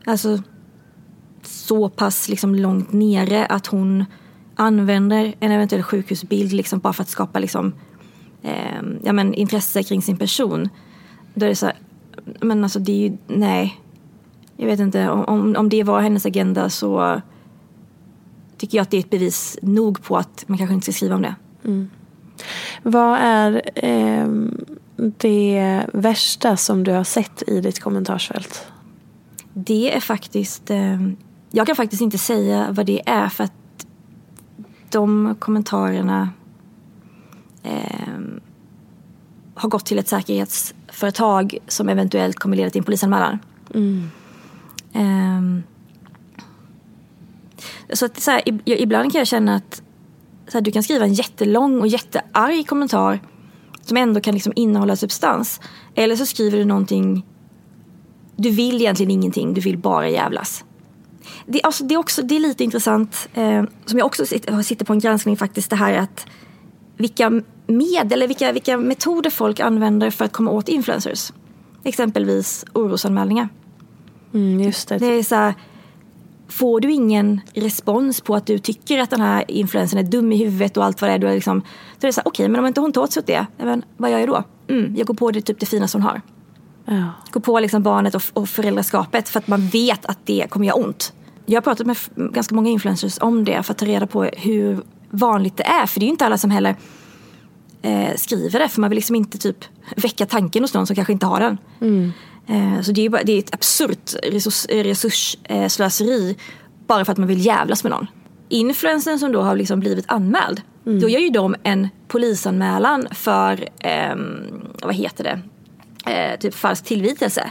alltså så pass liksom långt nere att hon använder en eventuell sjukhusbild liksom bara för att skapa liksom, eh, ja, men intresse kring sin person. Då är det så här, men alltså det är ju, nej. Jag vet inte, om, om det var hennes agenda så tycker jag att det är ett bevis nog på att man kanske inte ska skriva om det. Mm. Vad är eh, det värsta som du har sett i ditt kommentarsfält? Det är faktiskt, eh, jag kan faktiskt inte säga vad det är för att de kommentarerna eh, har gått till ett säkerhetsföretag som eventuellt kommer leda till en polisanmälan. Mm. Eh, så att så här, ibland kan jag känna att så här, du kan skriva en jättelång och jättearg kommentar som ändå kan liksom innehålla substans. Eller så skriver du någonting, du vill egentligen ingenting, du vill bara jävlas. Det, alltså, det, är, också, det är lite intressant, eh, som jag också sitter, sitter på en granskning faktiskt, det här att vilka medel eller vilka, vilka metoder folk använder för att komma åt influencers. Exempelvis orosanmälningar. Mm, just det. det är så här, får du ingen respons på att du tycker att den här influensen är dum i huvudet och allt vad det är, då är, liksom, då är det så här, okej, okay, men om inte hon tar åt sig åt det, men vad gör jag då? Mm, jag går på det typ det finaste hon har. Ja. Går på liksom barnet och, och föräldraskapet för att man vet att det kommer göra ont. Jag har pratat med ganska många influencers om det för att ta reda på hur vanligt det är. För det är ju inte alla som heller eh, skriver det för man vill liksom inte typ väcka tanken hos någon som kanske inte har den. Mm. Eh, så det är, bara, det är ett absurt resurs, resursslöseri bara för att man vill jävlas med någon. Influensen som då har liksom blivit anmäld, mm. då gör ju de en polisanmälan för, eh, vad heter det, eh, typ falsk tillvitelse.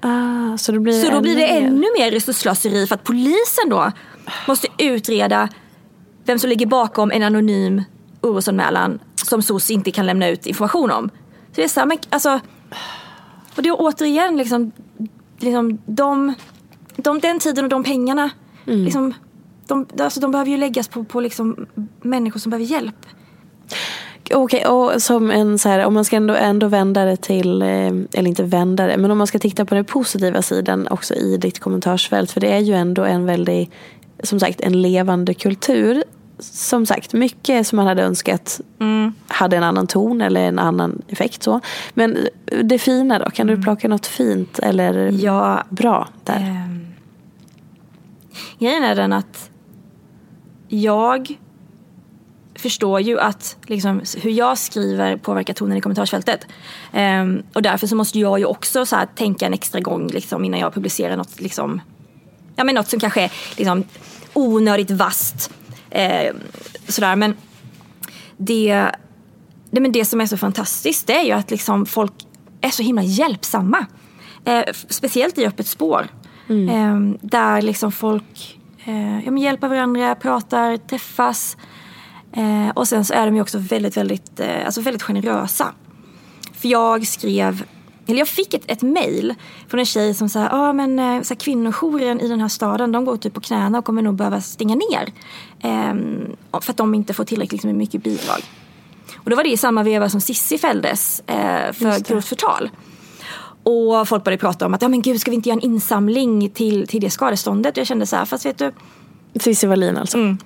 Ah, så då blir, så då blir det ännu mer resursslöseri för att polisen då måste utreda vem som ligger bakom en anonym orosanmälan som SOS inte kan lämna ut information om. Så det är så här, men, alltså, och det är återigen liksom, liksom de, de, den tiden och de pengarna. Mm. Liksom, de, alltså, de behöver ju läggas på, på liksom människor som behöver hjälp. Okej, okay, och som en så här, om man ska ändå, ändå vända det till, eh, eller inte vända det, men om man ska titta på den positiva sidan också i ditt kommentarsfält. För det är ju ändå en väldigt, som sagt, en levande kultur som sagt, mycket som man hade önskat mm. hade en annan ton eller en annan effekt. så. Men det fina då, kan du mm. plocka något fint eller ja, bra där? Eh, grejen är den att jag förstår ju att liksom, hur jag skriver påverkar tonen i kommentarsfältet. Um, och därför så måste jag ju också så här, tänka en extra gång liksom, innan jag publicerar något, liksom, ja, men något som kanske är liksom, onödigt vast Eh, sådär. Men det, det, men det som är så fantastiskt det är ju att liksom folk är så himla hjälpsamma. Eh, speciellt i Öppet spår. Mm. Eh, där liksom folk eh, ja, hjälper varandra, pratar, träffas. Eh, och sen så är de ju också väldigt, väldigt, eh, alltså väldigt generösa. För jag skrev eller jag fick ett, ett mail från en tjej som sa, ah, men eh, så här, kvinnojouren i den här staden de går typ på knäna och kommer nog behöva stänga ner. Eh, för att de inte får tillräckligt liksom, mycket bidrag. Och då var det i samma veva som Sissi fälldes eh, för grovt förtal. Och folk började prata om att, ja men gud ska vi inte göra en insamling till, till det skadeståndet? Och jag kände så här, fast vet du. Cissi Wallin alltså? Mm.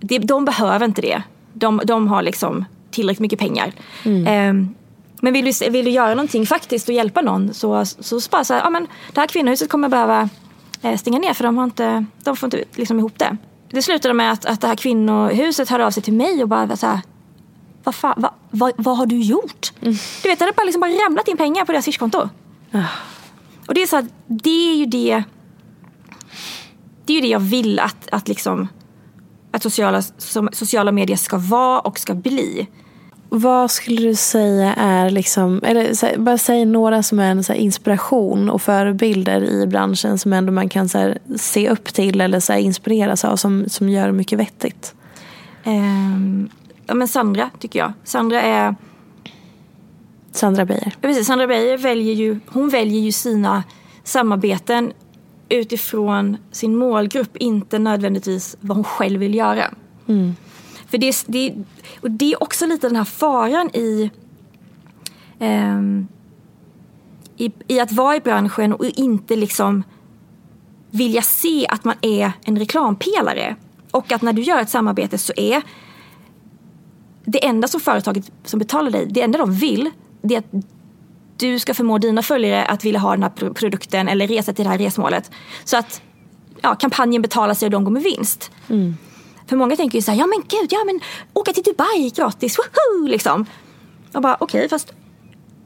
Det, de behöver inte det. De, de har liksom tillräckligt mycket pengar. Mm. Eh, men vill du, vill du göra någonting faktiskt och hjälpa någon så, så, så bara så här, ja men det här kvinnohuset kommer behöva eh, stänga ner för de, har inte, de får inte liksom ihop det. Det slutade med att, att det här kvinnohuset hörde av sig till mig och bara så här, vad, fan, vad, vad, vad har du gjort? Mm. Du vet, det hade bara, liksom bara ramlat in pengar på deras swishkonto. Uh. Och det är så här, det är ju det det är ju det jag vill att, att, liksom, att sociala, sociala medier ska vara och ska bli. Vad skulle du säga är, liksom, eller bara säg några som är en så inspiration och förebilder i branschen som ändå man kan så se upp till eller så inspireras av som, som gör mycket vettigt? Um, ja, men Sandra tycker jag. Sandra är... Sandra Beijer. Ja, precis. Sandra Beijer väljer ju, hon väljer ju sina samarbeten utifrån sin målgrupp, inte nödvändigtvis vad hon själv vill göra. Mm. För det, det, och det är också lite den här faran i, eh, i, i att vara i branschen och inte liksom vilja se att man är en reklampelare. Och att när du gör ett samarbete så är det enda som företaget som betalar dig, det enda de vill, det är att du ska förmå dina följare att vilja ha den här produkten eller resa till det här resmålet. Så att ja, kampanjen betalar sig och de går med vinst. Mm. För många tänker ju så här, ja men gud, ja men åka till Dubai gratis, woho! Liksom. Och bara okej, okay, fast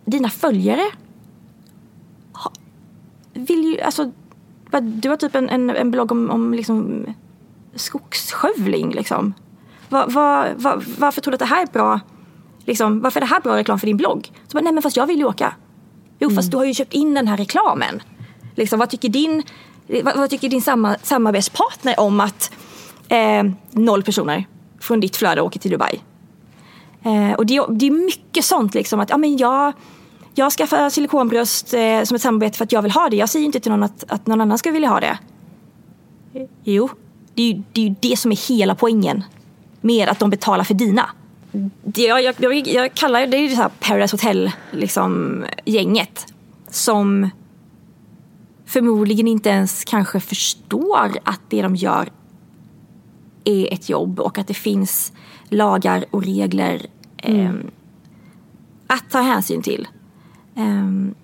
dina följare vill ju, alltså du har typ en, en, en blogg om, om liksom skogsskövling liksom. Va, va, va, varför tror du att det här är bra? Liksom, varför är det här bra reklam för din blogg? Så bara, nej men fast jag vill ju åka. Jo mm. fast du har ju köpt in den här reklamen. Liksom, vad tycker din, vad, vad tycker din samma, samarbetspartner om att eh, noll personer från ditt flöde åker till Dubai? Eh, och det, det, är mycket sånt liksom att ja, men jag, jag skaffar silikonbröst eh, som ett samarbete för att jag vill ha det. Jag säger inte till någon att, att någon annan ska vilja ha det. Jo, det är ju det, är det som är hela poängen med att de betalar för dina. Det, jag, jag, jag, jag kallar det är så här Paradise Hotel liksom, som förmodligen inte ens kanske förstår att det de gör är ett jobb och att det finns lagar och regler mm. eh, att ta hänsyn till. Eh,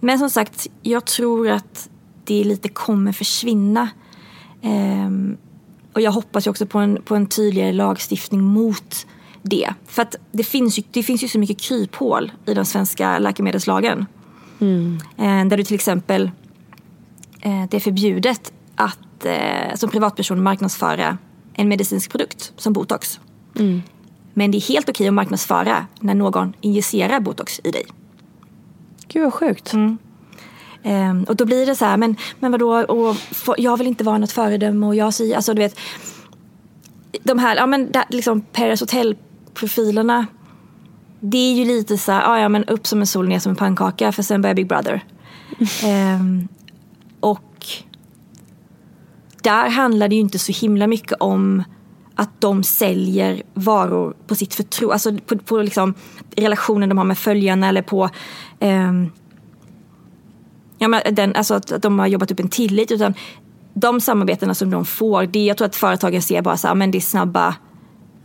men som sagt, jag tror att det lite kommer försvinna. Eh, och jag hoppas ju också på en, på en tydligare lagstiftning mot det. För att det finns ju, det finns ju så mycket kryphål i den svenska läkemedelslagen. Mm. Eh, där du till exempel, eh, det är förbjudet att eh, som privatperson marknadsföra en medicinsk produkt som botox. Mm. Men det är helt okej att marknadsföra när någon injicerar botox i dig. Gud vad sjukt. Mm. Um, och då blir det så här, men, men vadå, och för, jag vill inte vara något föredöme och jag säger, alltså du vet. De här, ja men där, liksom Paris Hotel-profilerna. Det är ju lite så här, ja men upp som en sol, ner som en pannkaka för sen börjar Big Brother. um, och där handlar det ju inte så himla mycket om att de säljer varor på sitt förtroende, alltså på, på liksom relationen de har med följarna eller på um, ja, men den, alltså att de har jobbat upp en tillit. Utan de samarbetena som de får, det, jag tror att företagen ser bara så här, men det är snabba,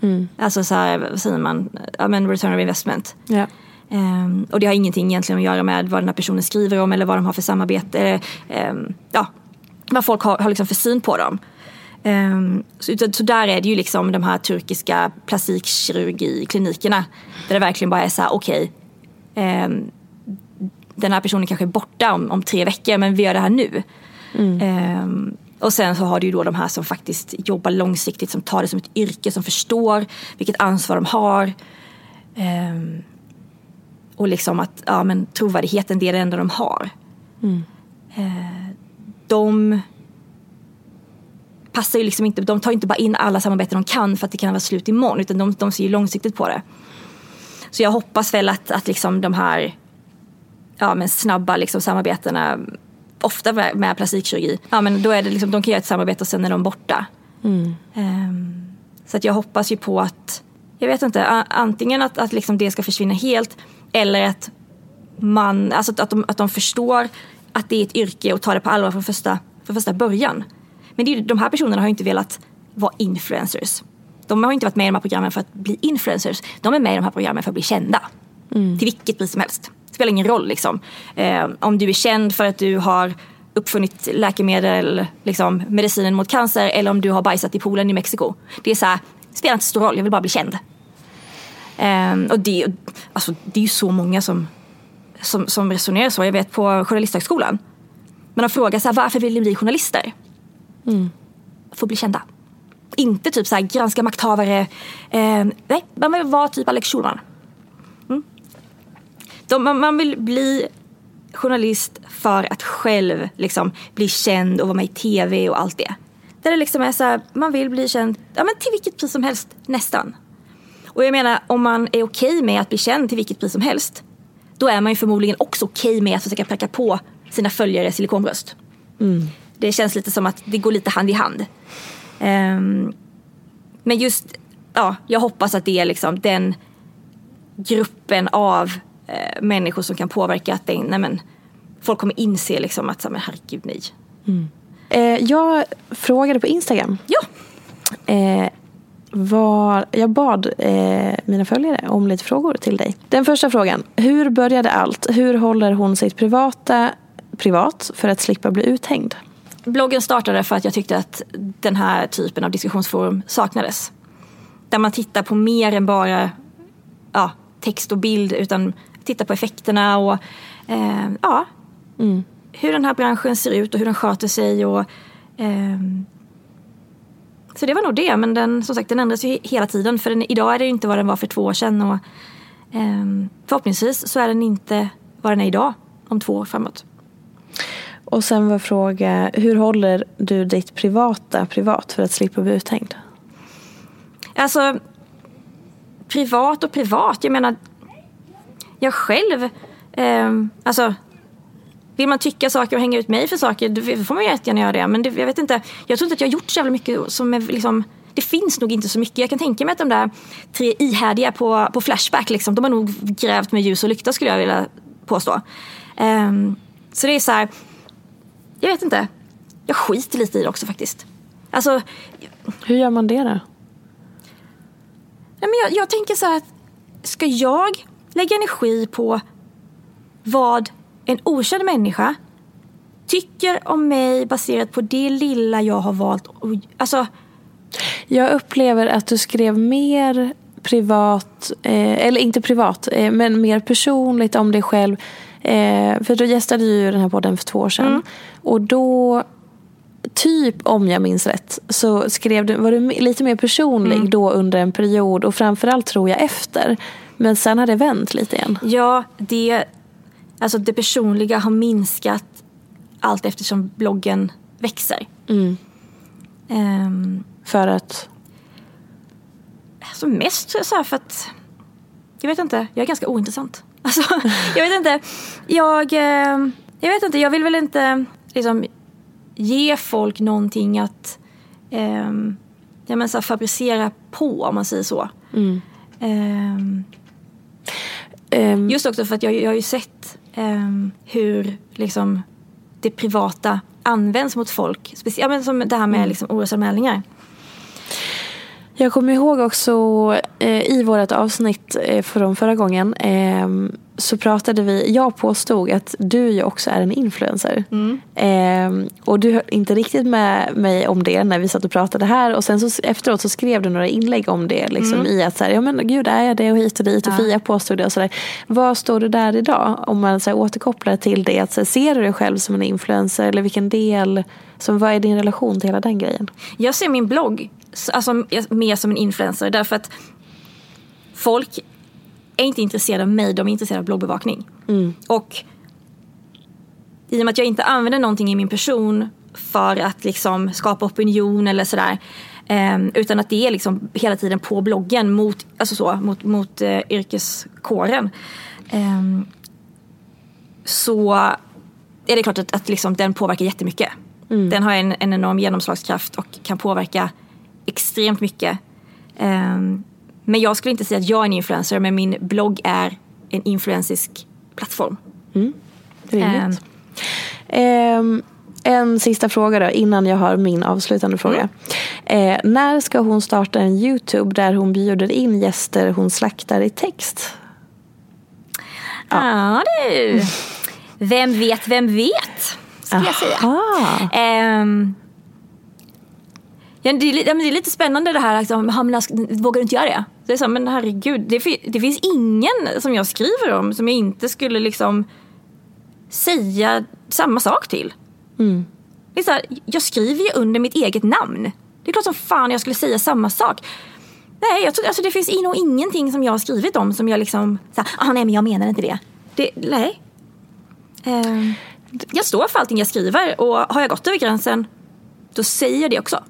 mm. alltså så här, vad säger man, ja, men return of investment. Ja. Um, och det har ingenting egentligen att göra med vad den här personen skriver om eller vad de har för samarbete. Um, ja, vad folk har, har liksom för syn på dem. Um, så, så, där är det ju liksom de här turkiska plastikkirurgiklinikerna. Där det verkligen bara är så här, okej. Okay, um, den här personen kanske är borta om, om tre veckor men vi gör det här nu. Mm. Um, och sen så har du ju då de här som faktiskt jobbar långsiktigt, som tar det som ett yrke, som förstår vilket ansvar de har. Um, och liksom att ja, men trovärdigheten, det är det enda de har. Mm. Uh, de passar ju liksom inte, de tar inte bara in alla samarbeten de kan för att det kan vara slut imorgon utan de, de ser ju långsiktigt på det. Så jag hoppas väl att, att liksom de här ja, men snabba liksom, samarbetena, ofta med, plastikkirurgi, ja, men då är det liksom, de kan göra ett samarbete och sen är de borta. Um, så att jag hoppas ju på att, jag vet inte, antingen att, att liksom det ska försvinna helt eller att man, alltså att, de, att de förstår att det är ett yrke och tar det på allvar från första, från första början. Men det är, de här personerna har ju inte velat vara influencers. De har inte varit med i de här programmen för att bli influencers. De är med i de här programmen för att bli kända. Mm. Till vilket pris som helst. Spelar ingen roll liksom. Eh, om du är känd för att du har uppfunnit läkemedel, liksom, medicinen mot cancer eller om du har bajsat i poolen i Mexiko. Det är så här, spelar inte så stor roll, jag vill bara bli känd. Um, och det, alltså, det är ju så många som, som, som resonerar så. Jag vet på Journalisthögskolan. Man har frågat så här, varför vill ni bli journalister? Mm. För att bli kända. Inte typ så här, granska makthavare. Eh, nej, vill vara typ Alex Schulman. De, man, man, vill bli journalist för att själv liksom, bli känd och vara med i tv och allt det. Där det liksom är så här, man vill bli känd ja, men till vilket pris som helst, nästan. Och jag menar, om man är okej med att bli känd till vilket pris som helst, då är man ju förmodligen också okej med att försöka pracka på sina följare silikonbröst. Mm. Det känns lite som att det går lite hand i hand. Um, men just, ja, jag hoppas att det är liksom den gruppen av eh, människor som kan påverka att det, nej men, folk kommer inse liksom att, men herregud nej. Mm. Eh, jag frågade på Instagram. Ja. Eh, var, jag bad eh, mina följare om lite frågor till dig. Den första frågan. Hur började allt? Hur håller hon sitt privata privat för att slippa bli uthängd? Bloggen startade för att jag tyckte att den här typen av diskussionsforum saknades. Där man tittar på mer än bara ja, text och bild utan tittar på effekterna och eh, ja, mm. hur den här branschen ser ut och hur den sköter sig. Och, eh, så det var nog det, men den, som sagt, den ändras ju hela tiden. För den, idag är det inte vad den var för två år sedan. Och, eh, förhoppningsvis så är den inte vad den är idag om två år framåt. Och sen var fråga, hur håller du ditt privata privat för att slippa bli uthängd? Alltså, privat och privat. Jag menar, jag själv, eh, alltså vill man tycka saker och hänga ut mig för saker, då får man ju jättegärna göra det. Men det, jag vet inte, jag tror inte att jag har gjort så jävla mycket som är liksom det finns nog inte så mycket. Jag kan tänka mig att de där tre ihärdiga på, på Flashback, liksom, de har nog grävt med ljus och lykta skulle jag vilja påstå. Um, så det är så här, jag vet inte. Jag skiter lite i det också faktiskt. Alltså, Hur gör man det då? Nej, men jag, jag tänker så här, ska jag lägga energi på vad en okänd människa tycker om mig baserat på det lilla jag har valt. Alltså, jag upplever att du skrev mer privat, eh, eller inte privat, eh, men mer personligt om dig själv. Eh, för då gästade du ju den här podden för två år sedan. Mm. Och då, typ om jag minns rätt, så skrev du, var du lite mer personlig mm. då under en period och framförallt tror jag efter. Men sen har det vänt lite igen. Ja, det, alltså det personliga har minskat allt eftersom bloggen växer. Mm. Um, för att? Alltså mest så här för att, jag vet inte, jag är ganska ointressant. Alltså, jag vet inte, jag, ehm, jag vet inte, jag vill väl inte liksom ge folk någonting att um, ja, men så fabricera på om man säger så. Mm. Um, Um, Just också för att jag, jag har ju sett um, hur liksom, det privata används mot folk. Speciellt ja, som det här med mm. liksom, orosanmälningar. Jag kommer ihåg också eh, i vårt avsnitt eh, från förra gången eh, så pratade vi, jag påstod att du ju också är en influencer. Mm. Eh, och du höll inte riktigt med mig om det när vi satt och pratade här och sen så efteråt så skrev du några inlägg om det liksom mm. i att så här, ja men gud är jag det och hit och dit och ja. Fia påstod det och sådär. Vad står du där idag? Om man så här, återkopplar till det, att, så här, ser du dig själv som en influencer eller vilken del, som, vad är din relation till hela den grejen? Jag ser min blogg alltså, mer som en influencer därför att folk är inte intresserade av mig, de är intresserade av bloggbevakning. Mm. Och i och med att jag inte använder någonting i min person för att liksom skapa opinion eller sådär. Eh, utan att det är liksom hela tiden på bloggen mot, alltså så, mot, mot eh, yrkeskåren. Eh, så är det klart att, att liksom den påverkar jättemycket. Den har en, en enorm genomslagskraft och kan påverka extremt mycket. Ehm, men jag skulle inte säga att jag är en influencer men min blogg är en influensisk plattform. Rimligt. Ehm, en sista fråga då innan jag har min avslutande fråga. Eh, när ska hon starta en YouTube där hon bjuder in gäster hon slaktar i text? Ja du. Vem vet, vem vet? Ska jag säga. Aha. Ja, det, är, det är lite spännande det här, liksom, "Ja, men jag- vågar du inte göra det? Det är så, men herregud, det, det finns ingen som jag skriver om som jag inte skulle liksom säga samma sak till. Det är så här, jag skriver ju under mitt eget namn. Det är klart som fan jag skulle säga samma sak. Nej, jag tror, alltså det finns nog ingenting som jag har skrivit om som jag liksom, så här, ah, nej men jag menar inte det. det nej. Ehm, jag står för allting jag skriver och har jag gått över gränsen då säger jag det också.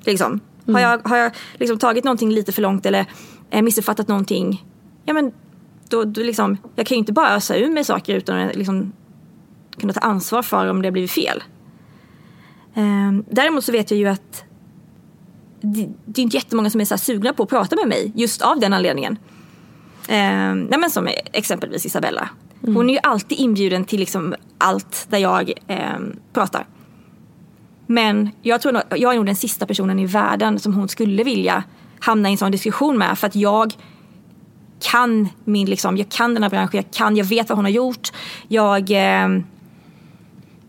Liksom. Har jag, har jag liksom tagit någonting lite för långt eller eh, missuppfattat någonting, ja men då, då liksom, jag kan ju inte bara ösa ur mig saker utan att liksom kunna ta ansvar för om det har blivit fel. Ehm, däremot så vet jag ju att det, det är inte jättemånga som är så sugna på att prata med mig just av den anledningen. Ehm, nej men som exempelvis Isabella. Hon är ju alltid inbjuden till liksom allt där jag ehm, pratar. Men jag tror nog, jag är nog den sista personen i världen som hon skulle vilja hamna i en sån diskussion med. För att jag kan min, liksom, jag kan den här branschen, jag kan, jag vet vad hon har gjort. Jag, ehm,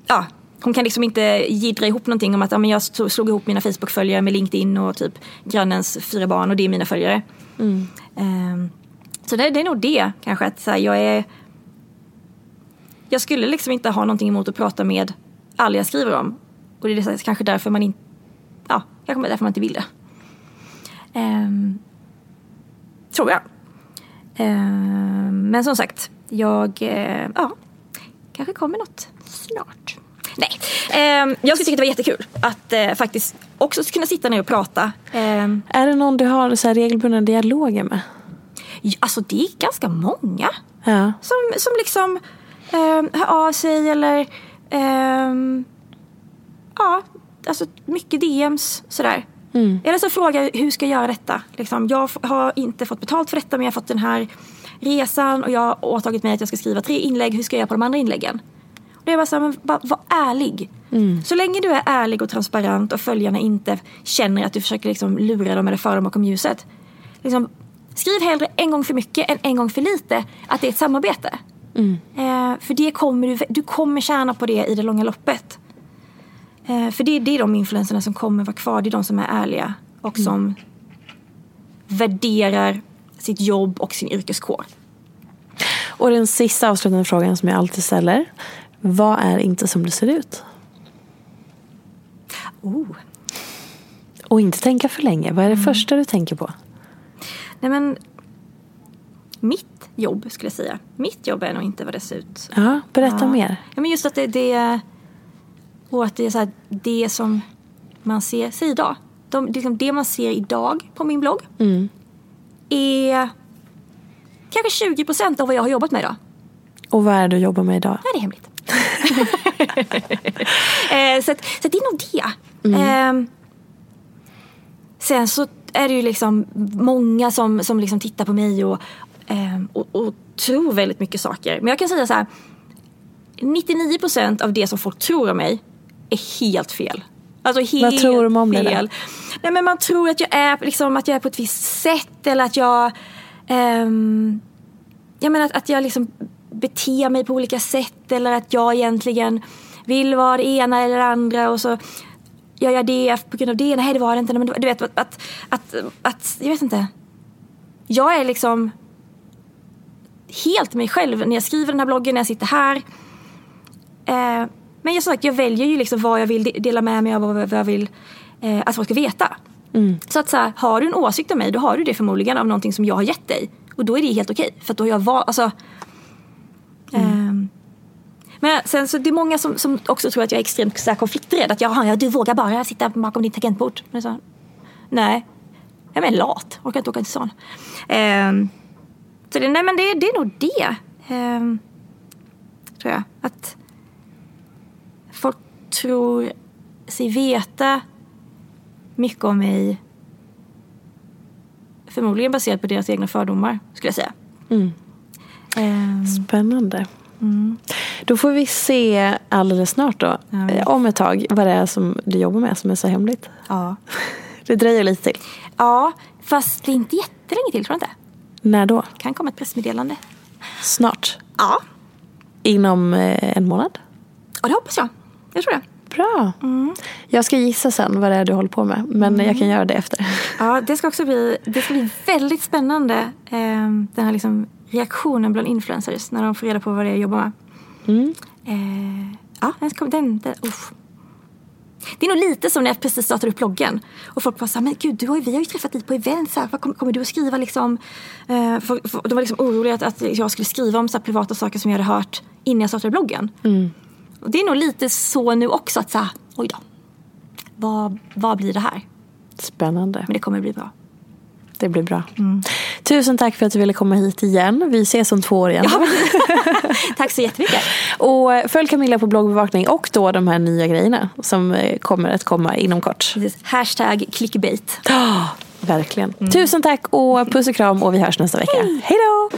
ja, hon kan liksom inte jiddra ihop någonting om att ja, men jag slog ihop mina Facebook-följare med LinkedIn och typ grannens fyra barn och det är mina följare. Ehm, så det, det är nog det kanske att här, jag är jag skulle liksom inte ha någonting emot att prata med alla jag skriver om. Och det är kanske därför man inte, ja, kanske därför man inte vill det. Ehm, tror jag. Ehm, men som sagt, jag, eh, ja, kanske kommer något snart. Nej, Ehm, jag skulle tycka det var jättekul att eh, faktiskt också kunna sitta ner och prata. Ehm, Är det någon du har så här regelbundna dialoger med? alltså det är ganska många Ja. som, som liksom ehm, hör av sig eller ehm, ja, alltså mycket DMs sådär. Eller så frågar hur ska jag göra detta? Liksom, jag har inte fått betalt för detta men jag har fått den här resan och jag har åtagit mig att jag ska skriva tre inlägg. Hur ska jag göra på de andra inläggen? Och det är bara så här, men var, var ärlig. Så länge du är ärlig och transparent och följarna inte känner att du försöker liksom lura dem eller föra dem bakom ljuset. Liksom, skriv hellre en gång för mycket än en gång för lite att det är ett samarbete. Eh, för det kommer du, du kommer tjäna på det i det långa loppet. Eh, för det, det är de influenserna som kommer vara kvar. Det är de som är ärliga och som värderar sitt jobb och sin yrkeskår. Och den sista avslutande frågan som jag alltid ställer. Vad är inte som det ser ut? Oh. Och inte tänka för länge. Vad är det första du tänker på? Nej men, mitt jobb skulle jag säga. Mitt jobb är nog inte vad det ser ut. Ja, berätta Ja. mer. Ja, men just att det, det, och att det är så här, det som man ser, säg idag. De, liksom det man ser idag på min blogg är kanske 20 procent av vad jag har jobbat med idag. Och vad är det du jobbar med idag? Nej, det är hemligt. eh, så, att, så att det är nog det. Eh, sen så är det ju liksom många som, som liksom tittar på mig och, eh, och, och tror väldigt mycket saker. Men jag kan säga så här. 99% av det som folk tror om mig är helt fel. Alltså helt Vad tror de om det fel. Nej, men man tror att jag, är, liksom, att jag är på ett visst sätt eller att jag ehm, jag menar att, att jag liksom beter mig på olika sätt eller att jag egentligen vill vara det ena eller det andra och så gör jag det på grund av det. Nej, det var det inte. Men du vet att, att, att, att jag vet inte. Jag är liksom helt mig själv när jag skriver den här bloggen, när jag sitter här. Eh, men jag, sagt, jag väljer ju liksom vad jag vill de- dela med mig av och vad jag vill eh, att folk ska veta. Så att så här, har du en åsikt om mig då har du det förmodligen av någonting som jag har gett dig. Och då är det helt okej. För att då har jag valt, alltså. ehm, men sen så det är många som, som också tror att jag är extremt så här, konflikträdd. Att jag, ja, du vågar bara sitta bakom din tangentbord. Men så, nej, jag är lat. Orkar inte åka till stan. Ehm, så det, nej men det, det är nog det. Ehm, tror jag. Att tror sig veta mycket om mig. Förmodligen baserat på deras egna fördomar, skulle jag säga. Mm. Ehm, Spännande. Då får vi se alldeles snart då, Ja. eh, om ett tag, vad det är som du jobbar med som är så hemligt. ja. Det dröjer lite till. ja, fast det är inte jättelänge till tror jag inte. När då? Kan komma ett pressmeddelande. Snart? Ja, Inom eh, en månad? ja det hoppas jag. Jag tror det. Bra. Jag ska gissa sen vad det är du håller på med, men jag kan göra det efter. Ja, det ska också bli, det ska bli väldigt spännande. Eh, den här liksom reaktionen bland influencers när de får reda på vad det är jag jobbar med. Mm. Eh, ja, den den, den, uff. Det är nog lite som när jag precis startade upp bloggen. Och folk bara så här, men gud, du har ju, vi har ju träffat dig på event. Så här, vad kommer, kommer du att skriva liksom? Eh, för, för, de var liksom oroliga att, att jag skulle skriva om så här, privata saker som jag hade hört innan jag startade bloggen. Och det är nog lite så nu också att så här, oj då. Vad, vad blir det här? Spännande. Men det kommer bli bra. Det blir bra. Tusen tack för att du ville komma hit igen. Vi ses om två år igen. Tack så jättemycket. Och följ Camilla på bloggbevakning och då de här nya grejerna som eh, kommer att komma inom kort. Precis. Hashtag clickbait. Ah, verkligen. Tusen tack och puss och kram och vi hörs nästa vecka. Hej då!